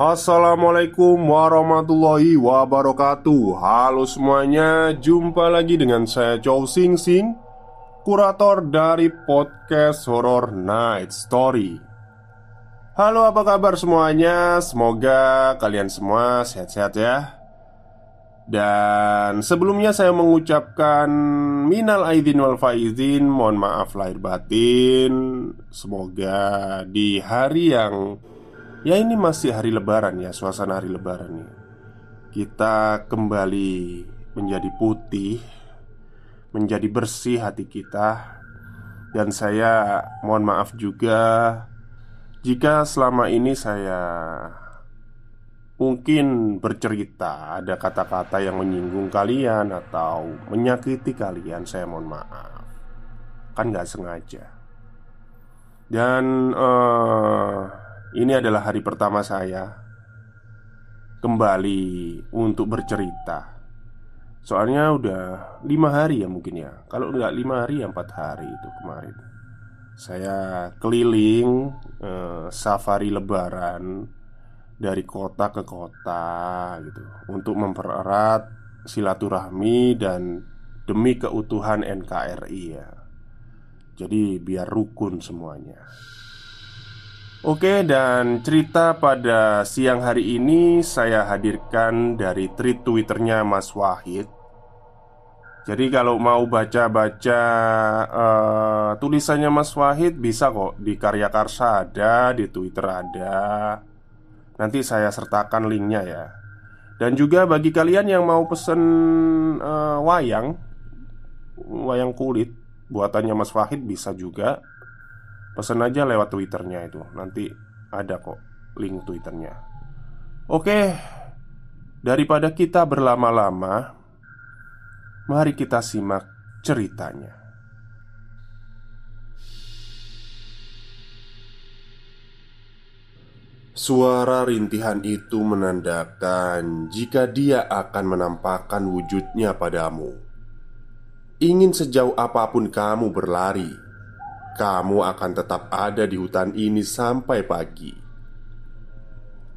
Assalamualaikum warahmatullahi wabarakatuh. Halo semuanya Jumpa lagi dengan saya Chow Sing Sing Kurator dari podcast Horror Night Story. Halo apa kabar semuanya? Semoga kalian semua sehat-sehat ya. Dan sebelumnya saya mengucapkan Minal aidin wal faizin Mohon maaf lahir batin. Semoga di hari yang Ya ini masih hari lebaran ya Suasana hari lebaran ya. Kita kembali menjadi putih Menjadi bersih hati kita. Dan saya mohon maaf juga Jika selama ini saya Mungkin bercerita Ada kata-kata yang menyinggung kalian Atau menyakiti kalian Saya mohon maaf. Kan gak sengaja. Dan uh, ini adalah hari pertama saya kembali untuk bercerita. Soalnya udah lima hari ya mungkin ya. Kalau nggak lima hari ya empat hari itu kemarin. Saya keliling eh, safari Lebaran dari kota ke kota gitu untuk mempererat silaturahmi dan demi keutuhan NKRI ya. Jadi biar rukun semuanya. Oke, dan cerita pada siang hari ini saya hadirkan dari tweet Twitternya Mas Wahid. Jadi kalau mau baca-baca uh, tulisannya Mas Wahid bisa kok di Karya Karsa ada, di Twitter ada. Nanti saya sertakan linknya ya. Dan juga bagi kalian yang mau pesen uh, wayang, wayang kulit buatannya Mas Wahid bisa juga Pesan aja lewat twitternya itu Nanti ada kok link twitternya Oke Daripada kita berlama-lama Mari kita simak ceritanya Suara rintihan itu menandakan jika dia akan menampakkan wujudnya padamu. Ingin sejauh apa pun kamu berlari, kamu akan tetap ada di hutan ini sampai pagi.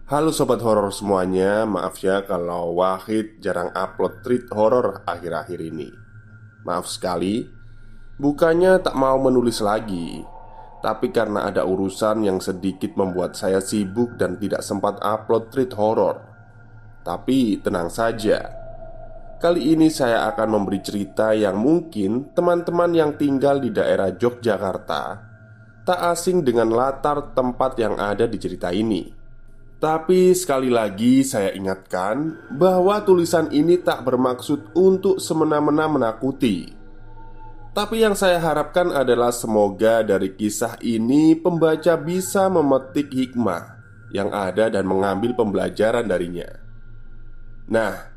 Halo sobat horor semuanya, maaf ya kalau Wahid jarang upload treat horor akhir-akhir ini. Maaf sekali, bukannya tak mau menulis lagi, tapi karena ada urusan yang sedikit membuat saya sibuk dan tidak sempat upload treat horor. Tapi tenang saja, Kali ini saya akan memberi cerita yang mungkin teman-teman yang tinggal di daerah Yogyakarta tak asing dengan latar tempat yang ada di cerita ini. Tapi sekali lagi saya ingatkan bahwa tulisan ini tak bermaksud untuk semena-mena menakuti. Tapi yang saya harapkan adalah semoga dari kisah ini pembaca bisa memetik hikmah yang ada dan mengambil pembelajaran darinya. Nah,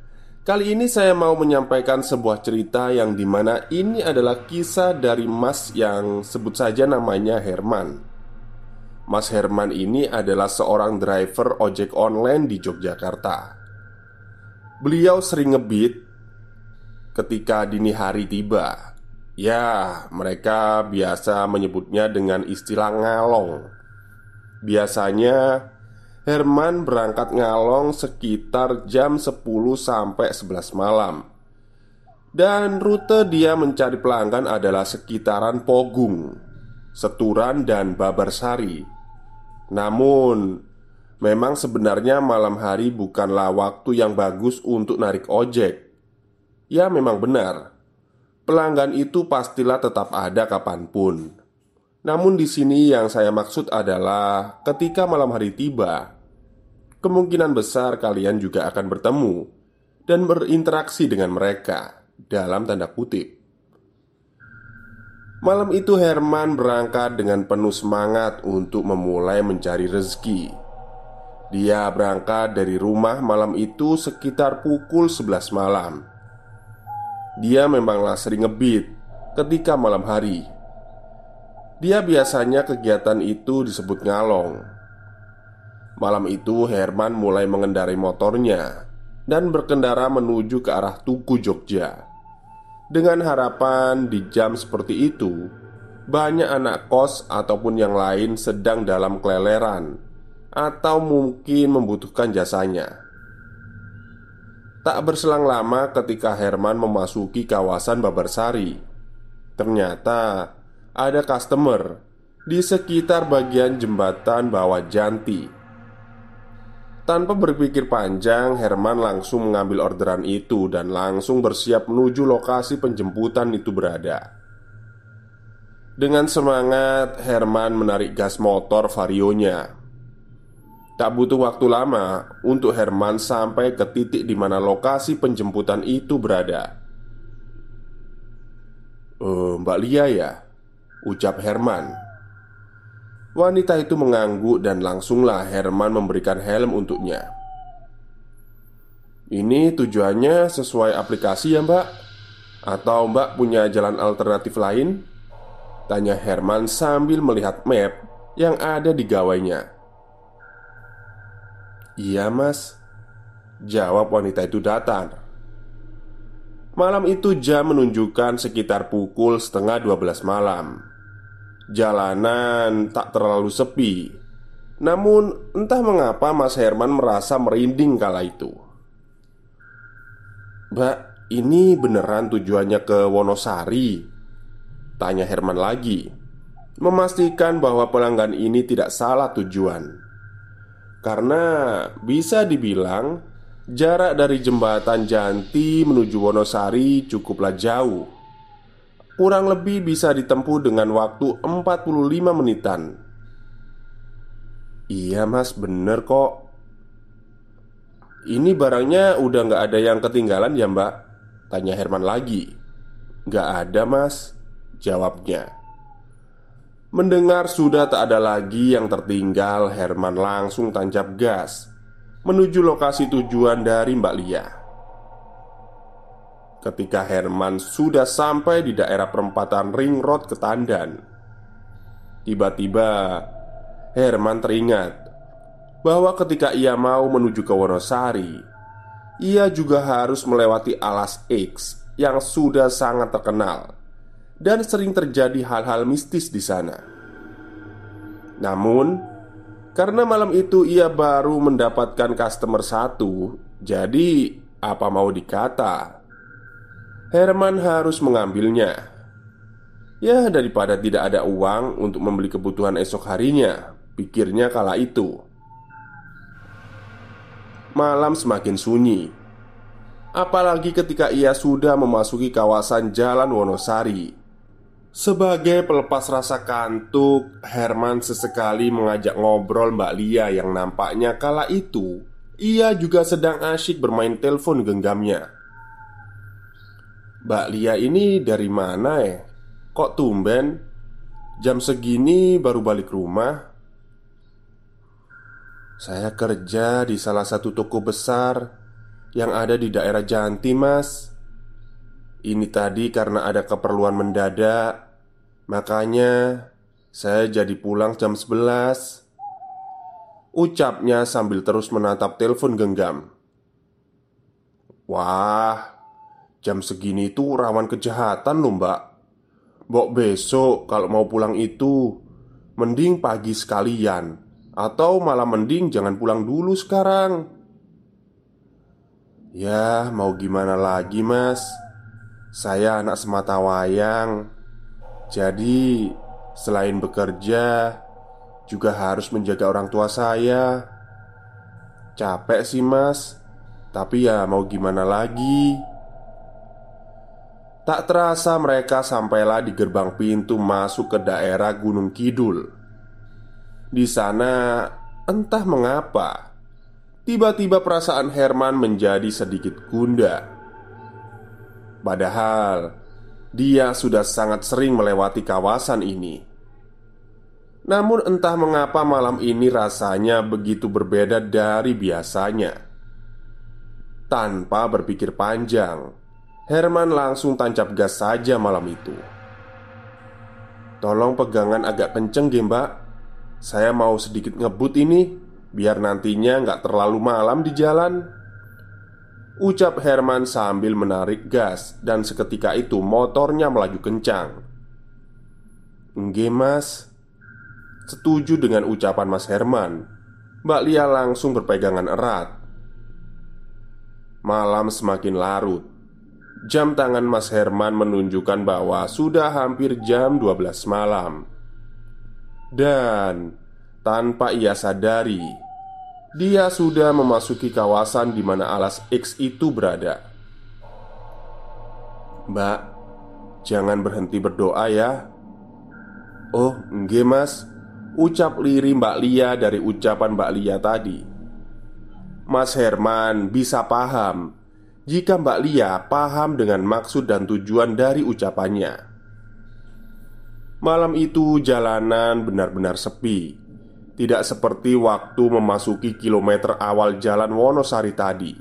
Kali ini saya mau menyampaikan sebuah cerita yang di mana ini adalah kisah dari Mas yang sebut saja namanya Herman. Mas Herman ini adalah seorang driver ojek online di Yogyakarta. Beliau sering ngebit ketika dini hari tiba. Ya, mereka biasa menyebutnya dengan istilah ngalong. Biasanya Herman berangkat ngalong sekitar jam 10 sampai 11 malam Dan rute dia mencari pelanggan adalah sekitaran Pogung, Seturan, dan Babarsari. Namun, memang sebenarnya malam hari bukanlah waktu yang bagus untuk narik ojek. Ya, memang benar, pelanggan itu pastilah tetap ada kapan pun. Namun, di sini yang saya maksud adalah ketika malam hari tiba, kemungkinan besar kalian juga akan bertemu dan berinteraksi dengan mereka dalam tanda kutip. Malam itu Herman berangkat dengan penuh semangat untuk memulai mencari rezeki. Dia berangkat dari rumah malam itu sekitar pukul 11 malam. Dia memanglah sering ngebit ketika malam hari. Dia biasanya kegiatan itu disebut ngalong. Malam itu Herman mulai mengendarai motornya dan berkendara menuju ke arah Tugu Jogja. Dengan harapan di jam seperti itu, banyak anak kos ataupun yang lain sedang dalam keleleran atau mungkin membutuhkan jasanya. Tak berselang lama ketika Herman memasuki kawasan Babarsari, ternyata ada customer di sekitar bagian jembatan bawah Janti tanpa berpikir panjang, Herman langsung mengambil orderan itu dan langsung bersiap menuju lokasi penjemputan itu berada. Dengan semangat, Herman menarik gas motor varionya. Tak butuh waktu lama untuk Herman sampai ke titik di mana lokasi penjemputan itu berada. "Eh, Mbak Lia ya?" ucap Herman Wanita itu mengangguk dan langsunglah Herman memberikan helm untuknya. Ini tujuannya sesuai aplikasi ya mbak? Atau mbak punya jalan alternatif lain? Tanya Herman sambil melihat map yang ada di gawainya Iya mas Jawab wanita itu datar Malam itu jam menunjukkan sekitar pukul setengah 12 malam Jalanan tak terlalu sepi. Namun entah mengapa Mas Herman merasa merinding kala itu. Mbak, ini beneran tujuannya ke Wonosari? Tanya Herman lagi Memastikan bahwa pelanggan ini tidak salah tujuan. Karena bisa dibilang Jarak dari jembatan Janti menuju Wonosari cukuplah jauh Kurang lebih bisa ditempuh dengan waktu 45 menitan. Iya mas bener kok. Ini barangnya udah nggak ada yang ketinggalan ya mbak? Tanya Herman lagi. Nggak ada mas Jawabnya. Mendengar sudah tak ada lagi yang tertinggal Herman langsung tancap gas Menuju lokasi tujuan dari Mbak Lia ketika Herman sudah sampai di daerah perempatan Ring Road Ketandan. Tiba-tiba Herman teringat bahwa ketika ia mau menuju ke Wonosari, ia juga harus melewati alas X yang sudah sangat terkenal dan sering terjadi hal-hal mistis di sana. Namun, karena malam itu ia baru mendapatkan customer satu, jadi apa mau dikata, Herman harus mengambilnya. Ya, daripada tidak ada uang untuk membeli kebutuhan esok harinya, pikirnya kala itu. Malam semakin sunyi, apalagi ketika ia sudah memasuki kawasan Jalan Wonosari. Sebagai pelepas rasa kantuk, Herman sesekali mengajak ngobrol Mbak Lia yang nampaknya kala itu ia juga sedang asyik bermain telepon genggamnya. Mbak Lia ini dari mana ya? Kok tumben? Jam segini baru balik rumah? Saya kerja di salah satu toko besar yang ada di daerah Janti, Mas. Ini tadi karena ada keperluan mendadak, makanya saya jadi pulang jam 11. Ucapnya sambil terus menatap telepon genggam. Wah, Jam segini itu rawan kejahatan loh mbak. Mbok besok kalau mau pulang itu Mending pagi sekalian. Atau malah mending jangan pulang dulu sekarang. Ya mau gimana lagi mas? Saya anak semata wayang. Jadi selain bekerja Juga harus menjaga orang tua saya. Capek sih mas. Tapi ya mau gimana lagi Tak terasa mereka sampailah di gerbang pintu masuk ke daerah Gunung Kidul. Di sana, entah mengapa, tiba-tiba perasaan Herman menjadi sedikit gundah. Padahal dia sudah sangat sering melewati kawasan ini. Namun, entah mengapa malam ini rasanya begitu berbeda dari biasanya. Tanpa berpikir panjang, Herman langsung tancap gas saja malam itu. Tolong pegangan agak kenceng, ya, mbak. Saya mau sedikit ngebut ini, biar nantinya nggak terlalu malam di jalan. Ucap Herman sambil menarik gas dan seketika itu motornya melaju kencang. Enggak mas Setuju dengan ucapan Mas Herman Mbak Lia langsung berpegangan erat Malam semakin larut Jam tangan Mas Herman menunjukkan bahwa sudah hampir jam 12 malam. Dan tanpa ia sadari Dia sudah memasuki kawasan di mana alas X itu berada. Mbak, jangan berhenti berdoa ya. Oh, enggak mas. Ucap liri Mbak Lia dari ucapan Mbak Lia tadi. Mas Herman bisa paham jika Mbak Lia paham dengan maksud dan tujuan dari ucapannya. Malam itu jalanan benar-benar sepi, tidak seperti waktu memasuki kilometer awal jalan Wonosari tadi.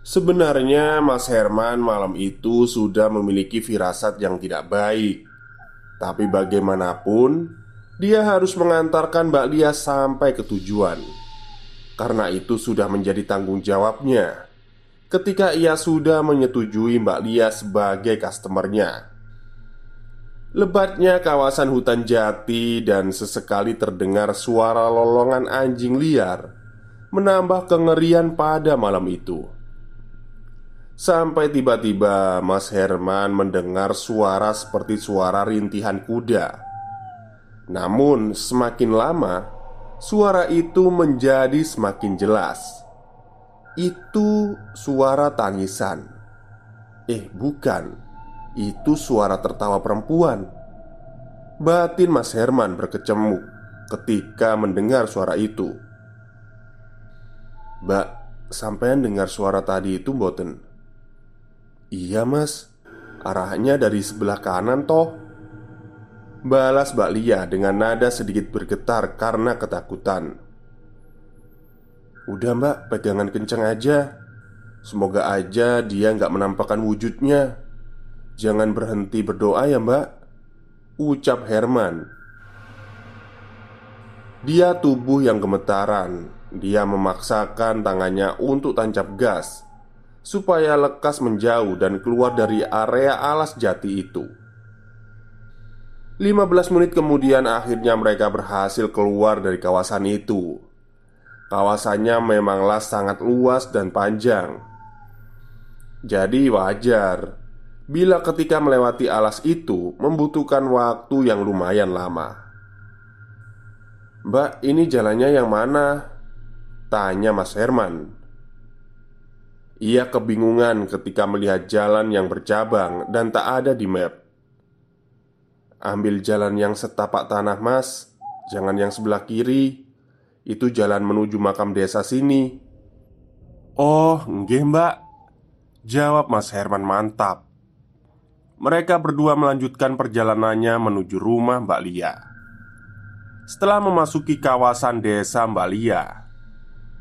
Sebenarnya, Mas Herman malam itu sudah memiliki firasat yang tidak baik, tapi bagaimanapun dia harus mengantarkan Mbak Lia sampai ke tujuan. Karena itu, sudah menjadi tanggung jawabnya ketika ia sudah menyetujui Mbak Lia sebagai customernya. Lebatnya kawasan hutan jati dan sesekali terdengar suara lolongan anjing liar menambah kengerian pada malam itu. Sampai tiba-tiba Mas Herman mendengar suara seperti suara rintihan kuda. Namun, semakin lama suara itu menjadi semakin jelas. Itu suara tangisan. Eh, bukan. Itu suara tertawa perempuan. Batin Mas Herman berkecamuk ketika mendengar suara itu. Mbak, sampean dengar suara tadi itu boten? Iya mas, arahnya dari sebelah kanan toh Balas Mbak Lia dengan nada sedikit bergetar karena ketakutan Udah mbak, pegangan kenceng aja. Semoga aja dia nggak menampakkan wujudnya. Jangan berhenti berdoa ya mbak. Ucap Herman. Dia tubuh yang gemetaran. Dia memaksakan tangannya untuk tancap gas Supaya lekas menjauh dan keluar dari area alas jati itu. 15 menit kemudian akhirnya mereka berhasil keluar dari kawasan itu Kawasannya memanglah sangat luas dan panjang. Jadi wajar Bila ketika melewati alas itu Membutuhkan waktu yang lumayan lama. Mbak, ini jalannya yang mana? Tanya Mas Herman. Ia kebingungan ketika melihat jalan yang bercabang dan tak ada di map. Ambil jalan yang setapak tanah mas. Jangan yang sebelah kiri itu jalan menuju makam desa sini. Oh, nggih mbak. Jawab Mas Herman mantap. Mereka berdua melanjutkan perjalanannya menuju rumah Mbak Lia. Setelah memasuki kawasan desa Mbak Lia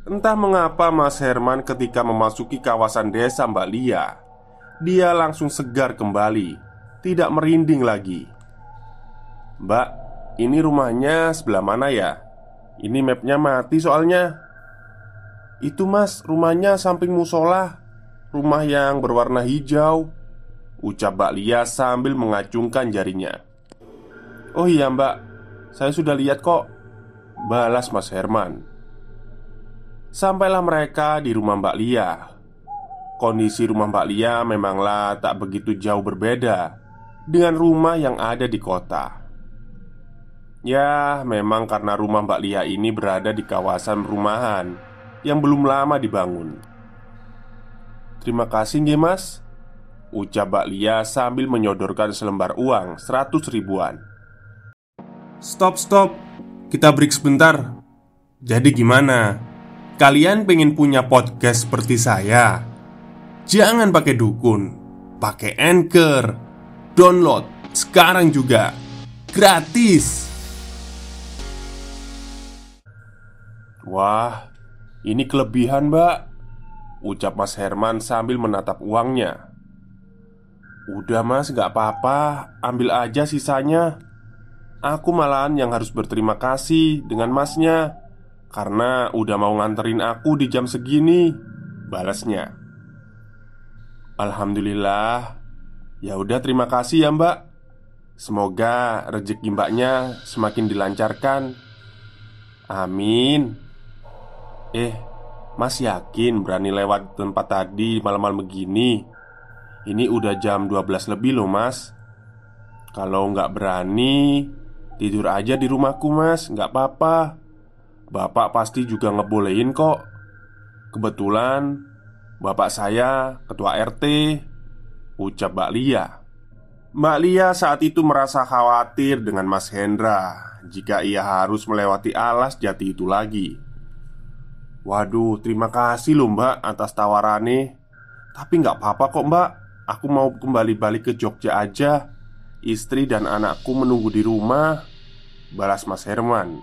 Entah mengapa Mas Herman ketika memasuki kawasan desa Mbak Lia Dia langsung segar kembali Tidak merinding lagi. Mbak, ini rumahnya sebelah mana ya? Ini mapnya mati soalnya. Itu mas, rumahnya samping musola. Rumah yang berwarna hijau. Ucap Mbak Lia sambil mengacungkan jarinya. Oh iya mbak. Saya sudah lihat kok. Balas Mas Herman. Sampailah mereka di rumah Mbak Lia. Kondisi rumah Mbak Lia memanglah tak begitu jauh berbeda dengan rumah yang ada di kota. Ya, memang karena rumah Mbak Lia ini berada di kawasan perumahan yang belum lama dibangun. Terima kasih nge mas Ucap Mbak Lia sambil menyodorkan selembar uang seratus ribuan Stop, stop. Kita break sebentar. Jadi gimana? Kalian pengen punya podcast seperti saya? Jangan pakai dukun, pakai Anchor. Download sekarang juga. Gratis. Wah, ini kelebihan mbak. Ucap Mas Herman sambil menatap uangnya. Udah mas, gak apa-apa. Ambil aja sisanya. Aku malahan yang harus berterima kasih dengan masnya. Karena udah mau nganterin aku di jam segini Balasnya. Alhamdulillah. Ya udah terima kasih ya mbak. Semoga rezeki mbaknya semakin dilancarkan. Amin Eh, Mas yakin berani lewat tempat tadi malam-malam begini? Ini udah jam 12 lebih loh mas. Kalau nggak berani Tidur aja di rumahku mas. Nggak apa-apa. Bapak pasti juga ngebolehin kok. Kebetulan Bapak saya ketua RT Ucap Mbak Lia. Mbak Lia saat itu merasa khawatir dengan Mas Hendra Jika ia harus melewati alas jati itu lagi Waduh, terima kasih loh mbak atas tawarannya Tapi nggak apa-apa kok mbak. Aku mau kembali balik ke Jogja aja. Istri dan anakku menunggu di rumah. Balas Mas Herman.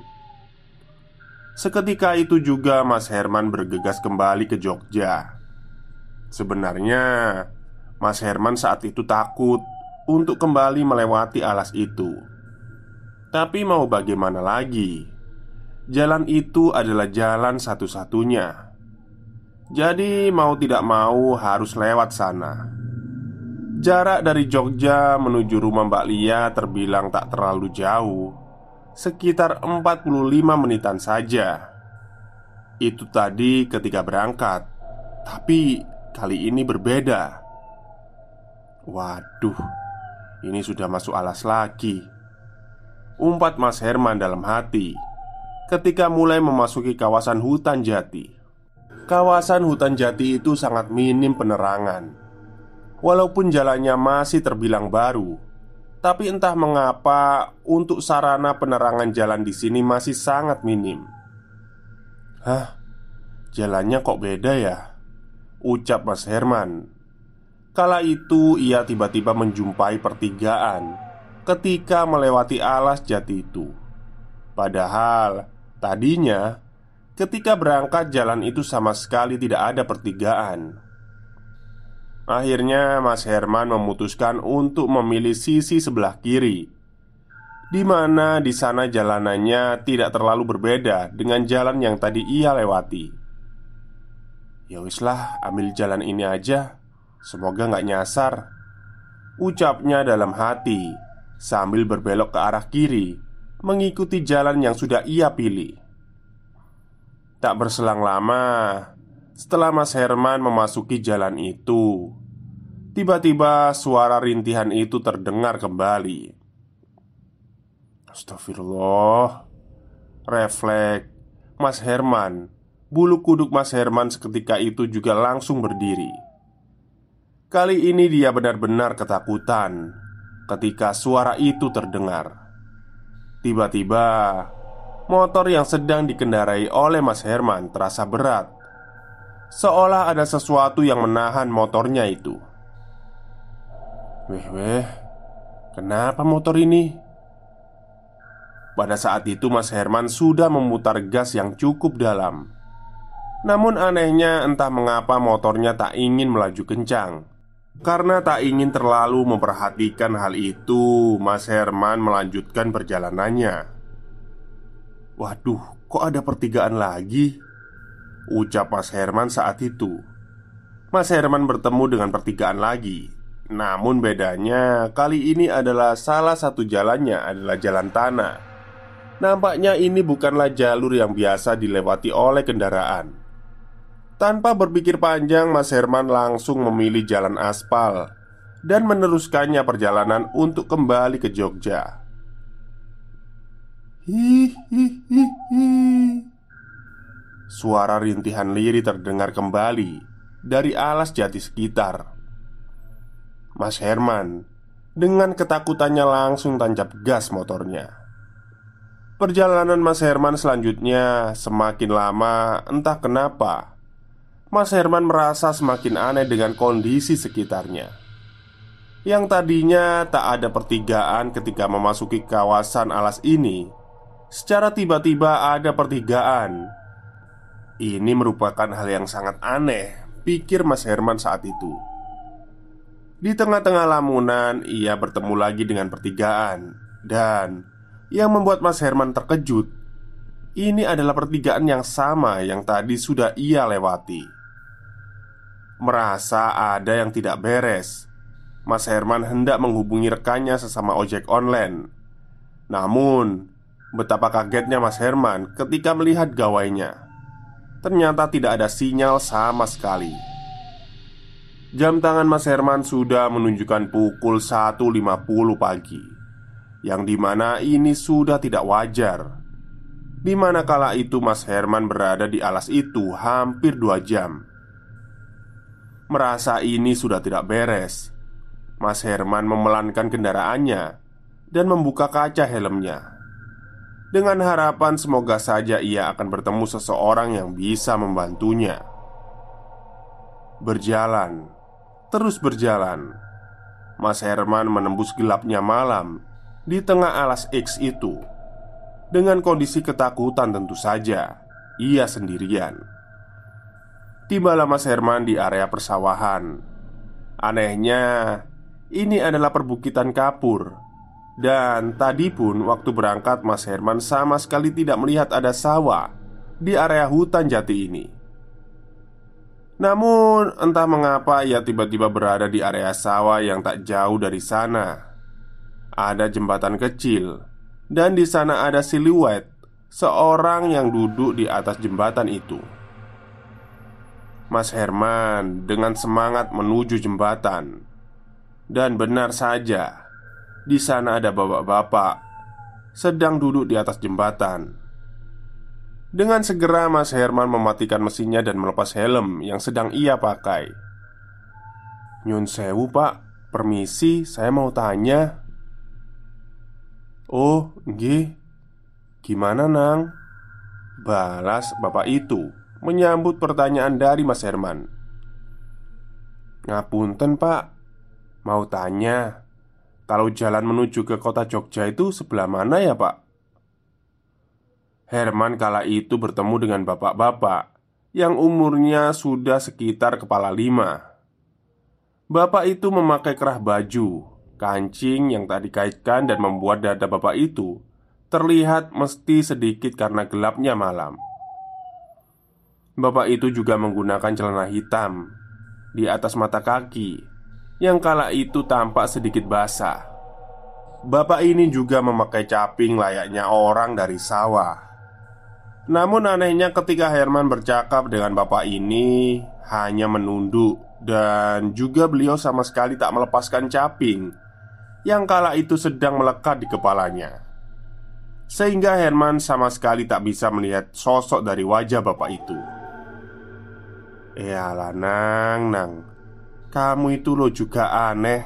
Seketika itu juga Mas Herman bergegas kembali ke Jogja. Sebenarnya Mas Herman saat itu takut Untuk kembali melewati alas itu. Tapi mau bagaimana lagi Jalan itu adalah jalan satu-satunya. Jadi, mau tidak mau harus lewat sana. Jarak dari Jogja menuju rumah Mbak Lia terbilang tak terlalu jauh, sekitar 45 menitan saja. Itu tadi ketika berangkat, tapi kali ini berbeda. Waduh, ini sudah masuk alas lagi. Umpat Mas Herman dalam hati ketika mulai memasuki kawasan hutan jati. Kawasan hutan jati itu sangat minim penerangan. Walaupun jalannya masih terbilang baru, tapi entah mengapa untuk sarana penerangan jalan di sini masih sangat minim. Hah? Jalannya kok beda ya? Ucap Mas Herman Kala itu ia tiba-tiba menjumpai pertigaan Ketika melewati alas jati itu Padahal Tadinya, ketika berangkat jalan itu sama sekali tidak ada pertigaan. Akhirnya, Mas Herman memutuskan untuk memilih sisi sebelah kiri, di mana di sana jalanannya tidak terlalu berbeda dengan jalan yang tadi ia lewati. Ya wislah, ambil jalan ini aja. Semoga nggak nyasar. Ucapnya dalam hati sambil berbelok ke arah kiri mengikuti jalan yang sudah ia pilih. Tak berselang lama, setelah Mas Herman memasuki jalan itu, tiba-tiba suara rintihan itu terdengar kembali. Astagfirullah, refleks Mas Herman, bulu kuduk Mas Herman seketika itu juga langsung berdiri. Kali ini dia benar-benar ketakutan ketika suara itu terdengar. Tiba-tiba, motor yang sedang dikendarai oleh Mas Herman terasa berat, seolah ada sesuatu yang menahan motornya itu. Weh, weh, kenapa motor ini? Pada saat itu, Mas Herman sudah memutar gas yang cukup dalam. Namun, anehnya, entah mengapa motornya tak ingin melaju kencang. Karena tak ingin terlalu memperhatikan hal itu, Mas Herman melanjutkan perjalanannya. "Waduh, kok ada pertigaan lagi?" ucap Mas Herman saat itu. Mas Herman bertemu dengan pertigaan lagi. Namun bedanya kali ini adalah salah satu jalannya adalah jalan tanah. Nampaknya ini bukanlah jalur yang biasa dilewati oleh kendaraan. Tanpa berpikir panjang, Mas Herman langsung memilih jalan aspal dan meneruskannya perjalanan untuk kembali ke Jogja. Hihihihi. Suara rintihan liri terdengar kembali dari alas jati sekitar. Mas Herman dengan ketakutannya langsung tancap gas motornya. Perjalanan Mas Herman selanjutnya semakin lama, entah kenapa Mas Herman merasa semakin aneh dengan kondisi sekitarnya. Yang tadinya tak ada pertigaan ketika memasuki kawasan alas ini Secara tiba-tiba ada pertigaan. Ini merupakan hal yang sangat aneh Pikir Mas Herman saat itu. Di tengah-tengah lamunan Ia bertemu lagi dengan pertigaan. Dan Yang membuat Mas Herman terkejut ini adalah pertigaan yang sama yang tadi sudah ia lewati merasa ada yang tidak beres. Mas Herman hendak menghubungi rekannya sesama ojek online. Namun, betapa kagetnya Mas Herman ketika melihat gawainya. Ternyata tidak ada sinyal sama sekali. Jam tangan Mas Herman sudah menunjukkan pukul 1.50 pagi Yang di mana ini sudah tidak wajar Di mana kala itu Mas Herman berada di alas itu hampir dua jam Merasa ini sudah tidak beres. Mas Herman memelankan kendaraannya Dan membuka kaca helmnya. Dengan harapan semoga saja ia akan bertemu seseorang yang bisa membantunya. Berjalan Terus berjalan Mas Herman menembus gelapnya malam Di tengah alas X itu. Dengan kondisi ketakutan tentu saja Ia sendirian Tibalah Mas Herman di area persawahan. Anehnya Ini adalah perbukitan kapur. Dan tadi pun waktu berangkat Mas Herman sama sekali tidak melihat ada sawah Di area hutan jati ini. Namun entah mengapa ia tiba-tiba berada di area sawah yang tak jauh dari sana. Ada jembatan kecil Dan di sana ada siluet Seorang yang duduk di atas jembatan itu Mas Herman dengan semangat menuju jembatan. Dan benar saja, di sana ada bapak-bapak sedang duduk di atas jembatan. Dengan segera Mas Herman mematikan mesinnya dan melepas helm yang sedang ia pakai. Nyun sewu pak, permisi saya mau tanya Oh, nggih. Gimana nang? Balas bapak itu Menyambut pertanyaan dari Mas Herman. Ngapunten pak. Mau tanya Kalau jalan menuju ke kota Jogja itu sebelah mana ya pak? Herman kala itu bertemu dengan bapak-bapak Yang umurnya sudah sekitar kepala lima. Bapak itu memakai kerah baju Kancing yang tak dikaitkan dan membuat dada bapak itu Terlihat mesti sedikit karena gelapnya malam Bapak itu juga menggunakan celana hitam di atas mata kaki yang kala itu tampak sedikit basah. Bapak ini juga memakai caping layaknya orang dari sawah. Namun anehnya ketika Herman bercakap dengan bapak ini hanya menunduk dan juga beliau sama sekali tak melepaskan caping yang kala itu sedang melekat di kepalanya. Sehingga Herman sama sekali tak bisa melihat sosok dari wajah bapak itu. Yalah nang nang. Kamu itu lo juga aneh.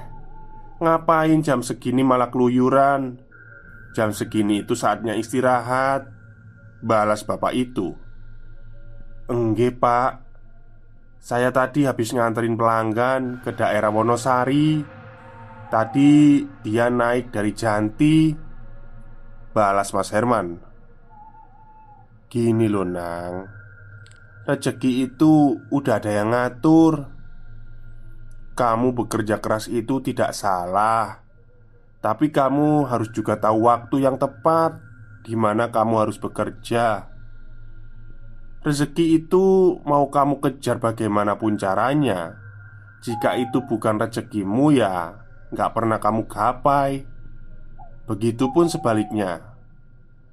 Ngapain jam segini malah keluyuran? Jam segini itu saatnya istirahat. Balas bapak itu. Engge pak. Saya tadi habis nganterin pelanggan ke daerah Wonosari. Tadi dia naik dari Janti. Balas Mas Herman. Gini loh nang Rezeki itu udah ada yang ngatur. Kamu bekerja keras itu tidak salah. Tapi kamu harus juga tahu waktu yang tepat di mana kamu harus bekerja. Rezeki itu mau kamu kejar bagaimanapun caranya. Jika itu bukan rezekimu ya nggak pernah kamu gapai. Begitupun sebaliknya.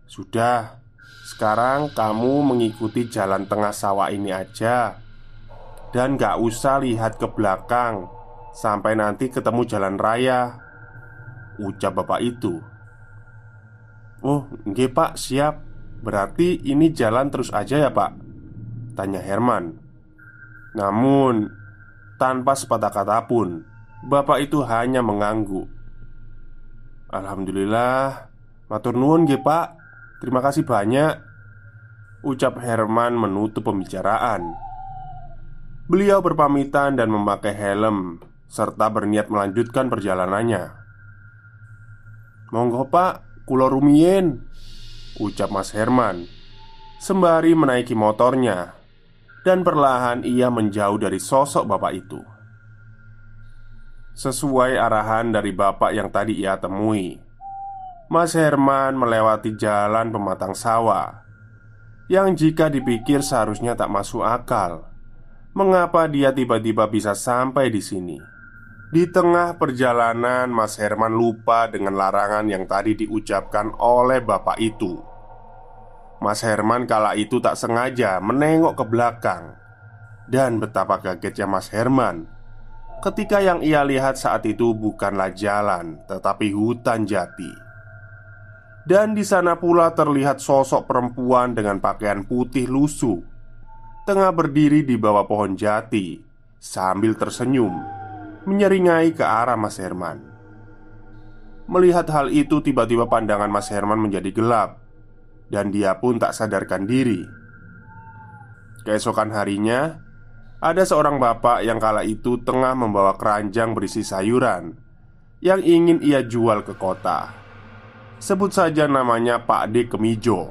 Sudah sekarang kamu mengikuti jalan tengah sawah ini aja. Dan gak usah lihat ke belakang. Sampai nanti ketemu jalan raya. Ucap bapak itu. Oh, nggih pak, siap. Berarti ini jalan terus aja ya pak? Tanya Herman. Namun Tanpa sepatah kata pun Bapak itu hanya mengangguk. Alhamdulillah. Matur nuwun nggih pak Terima kasih banyak Ucap Herman menutup pembicaraan. Beliau berpamitan dan memakai helm Serta berniat melanjutkan perjalanannya. Monggo pak, kulo rumien Ucap Mas Herman Sembari menaiki motornya Dan perlahan ia menjauh dari sosok bapak itu. Sesuai arahan dari bapak yang tadi ia temui Mas Herman melewati jalan pematang sawah Yang jika dipikir seharusnya tak masuk akal Mengapa dia tiba-tiba bisa sampai di sini? Di tengah perjalanan, Mas Herman lupa dengan larangan yang tadi diucapkan oleh bapak itu. Mas Herman kala itu tak sengaja menengok ke belakang, dan betapa kagetnya Mas Herman ketika yang ia lihat saat itu bukanlah jalan, tetapi hutan jati. Dan di sana pula terlihat sosok perempuan dengan pakaian putih lusuh. Tengah berdiri di bawah pohon jati Sambil tersenyum Menyeringai ke arah Mas Herman. Melihat hal itu tiba-tiba pandangan Mas Herman menjadi gelap Dan dia pun tak sadarkan diri. Keesokan harinya ada seorang bapak yang kala itu tengah membawa keranjang berisi sayuran Yang ingin ia jual ke kota Sebut saja namanya Pak D. Kemijo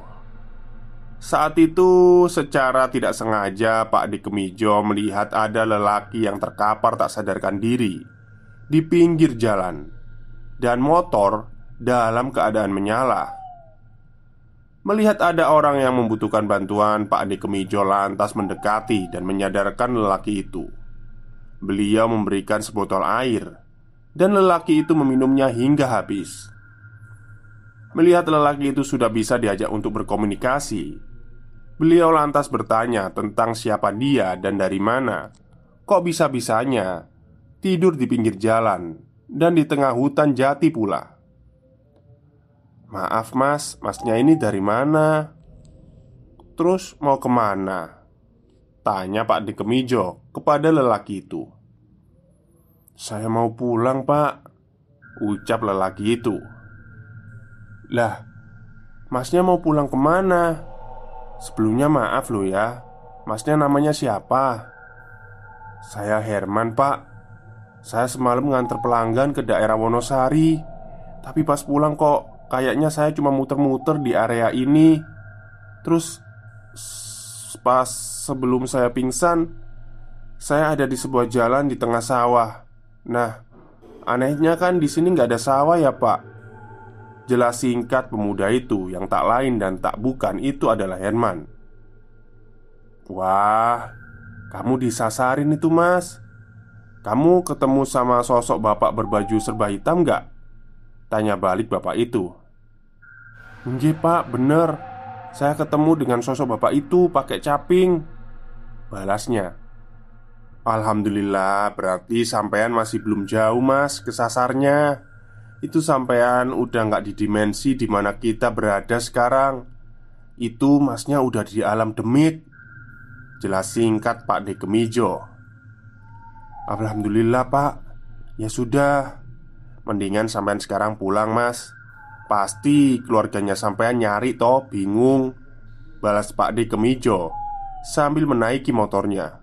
Saat itu secara tidak sengaja Pak D. Kemijo melihat ada lelaki yang terkapar tak sadarkan diri Di pinggir jalan Dan motor dalam keadaan menyala Melihat ada orang yang membutuhkan bantuan, Pak Ade Kemijo lantas mendekati dan menyadarkan lelaki itu. Beliau memberikan sebotol air, dan lelaki itu meminumnya hingga habis. Melihat lelaki itu sudah bisa diajak untuk berkomunikasi, beliau lantas bertanya tentang siapa dia dan dari mana. Kok bisa-bisanya tidur di pinggir jalan dan di tengah hutan jati pula? Maaf mas, masnya ini dari mana? Terus mau ke mana? Tanya Pak Dikemijo kepada lelaki itu Saya mau pulang pak Ucap lelaki itu Lah, masnya mau pulang ke mana? Sebelumnya maaf loh ya Masnya namanya siapa? Saya Herman pak. Saya semalam nganter pelanggan ke daerah Wonosari. Tapi pas pulang kok Kayaknya saya cuma muter-muter di area ini. Terus Pas sebelum saya pingsan Saya ada di sebuah jalan di tengah sawah. Nah Anehnya kan di sini nggak ada sawah ya pak Jelas singkat pemuda itu yang tak lain dan tak bukan itu adalah Herman. Wah Kamu disasarin itu mas. Kamu ketemu sama sosok bapak berbaju serba hitam nggak? Tanya balik bapak itu. Nggih pak, bener. Saya ketemu dengan sosok bapak itu pakai caping. Balasnya. Alhamdulillah berarti sampean masih belum jauh mas kesasarnya Itu sampean udah nggak di dimensi di mana kita berada sekarang. Itu masnya udah di alam demit. Jelas singkat Pak Dekemijo Alhamdulillah pak. Ya sudah. Mendingan sampean sekarang pulang mas. Pasti keluarganya sampean nyari toh bingung. Balas Pak D Kemijo Sambil menaiki motornya.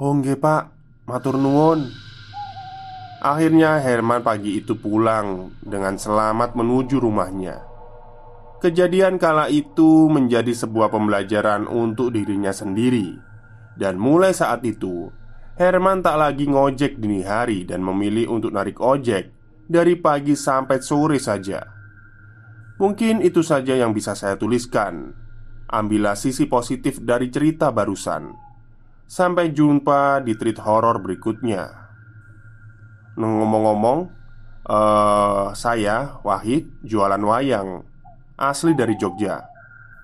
Oh nge pak. Matur nuwun Akhirnya Herman pagi itu pulang Dengan selamat menuju rumahnya Kejadian kala itu menjadi sebuah pembelajaran untuk dirinya sendiri Dan mulai saat itu Herman tak lagi ngojek dini hari dan memilih untuk narik ojek dari pagi sampai sore saja. Mungkin itu saja yang bisa saya tuliskan. Ambillah sisi positif dari cerita barusan. Sampai jumpa di treat horor berikutnya. Ngomong-ngomong, uh, saya Wahid jualan wayang asli dari Jogja.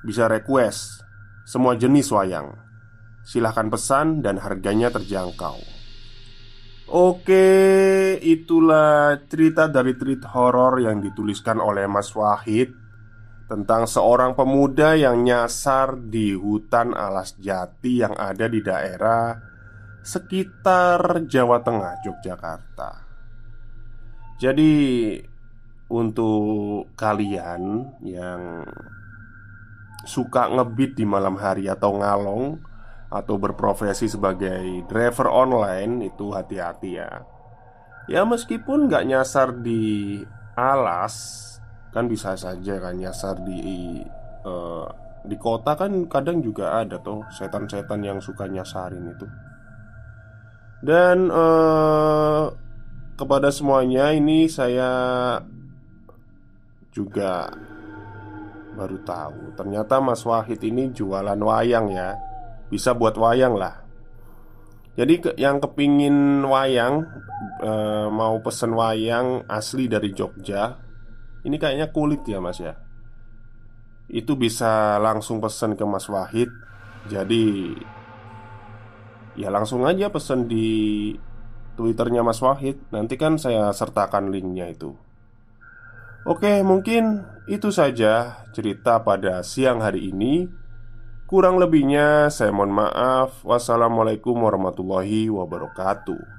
Bisa request semua jenis wayang. Silahkan pesan dan harganya terjangkau Oke, itulah cerita dari treat horor yang dituliskan oleh Mas Wahid Tentang seorang pemuda yang nyasar di hutan alas jati yang ada di daerah sekitar Jawa Tengah, Yogyakarta Jadi untuk kalian yang suka ngebit di malam hari atau ngalong atau berprofesi sebagai driver online itu hati-hati ya. Ya meskipun nggak nyasar di alas kan bisa saja kan nyasar di uh, di kota kan kadang juga ada tuh setan-setan yang suka nyasarin itu. Dan uh, kepada semuanya ini saya juga baru tahu. Ternyata Mas Wahid ini jualan wayang ya. Bisa buat wayang lah. Jadi yang kepingin wayang e, Mau pesen wayang asli dari Jogja Ini kayaknya kulit ya mas ya. Itu bisa langsung pesen ke Mas Wahid. Jadi Ya langsung aja pesen di Twitternya Mas Wahid. Nanti kan saya sertakan linknya itu. Oke mungkin itu saja cerita pada siang hari ini. Kurang lebihnya saya mohon maaf. Wassalamualaikum warahmatullahi wabarakatuh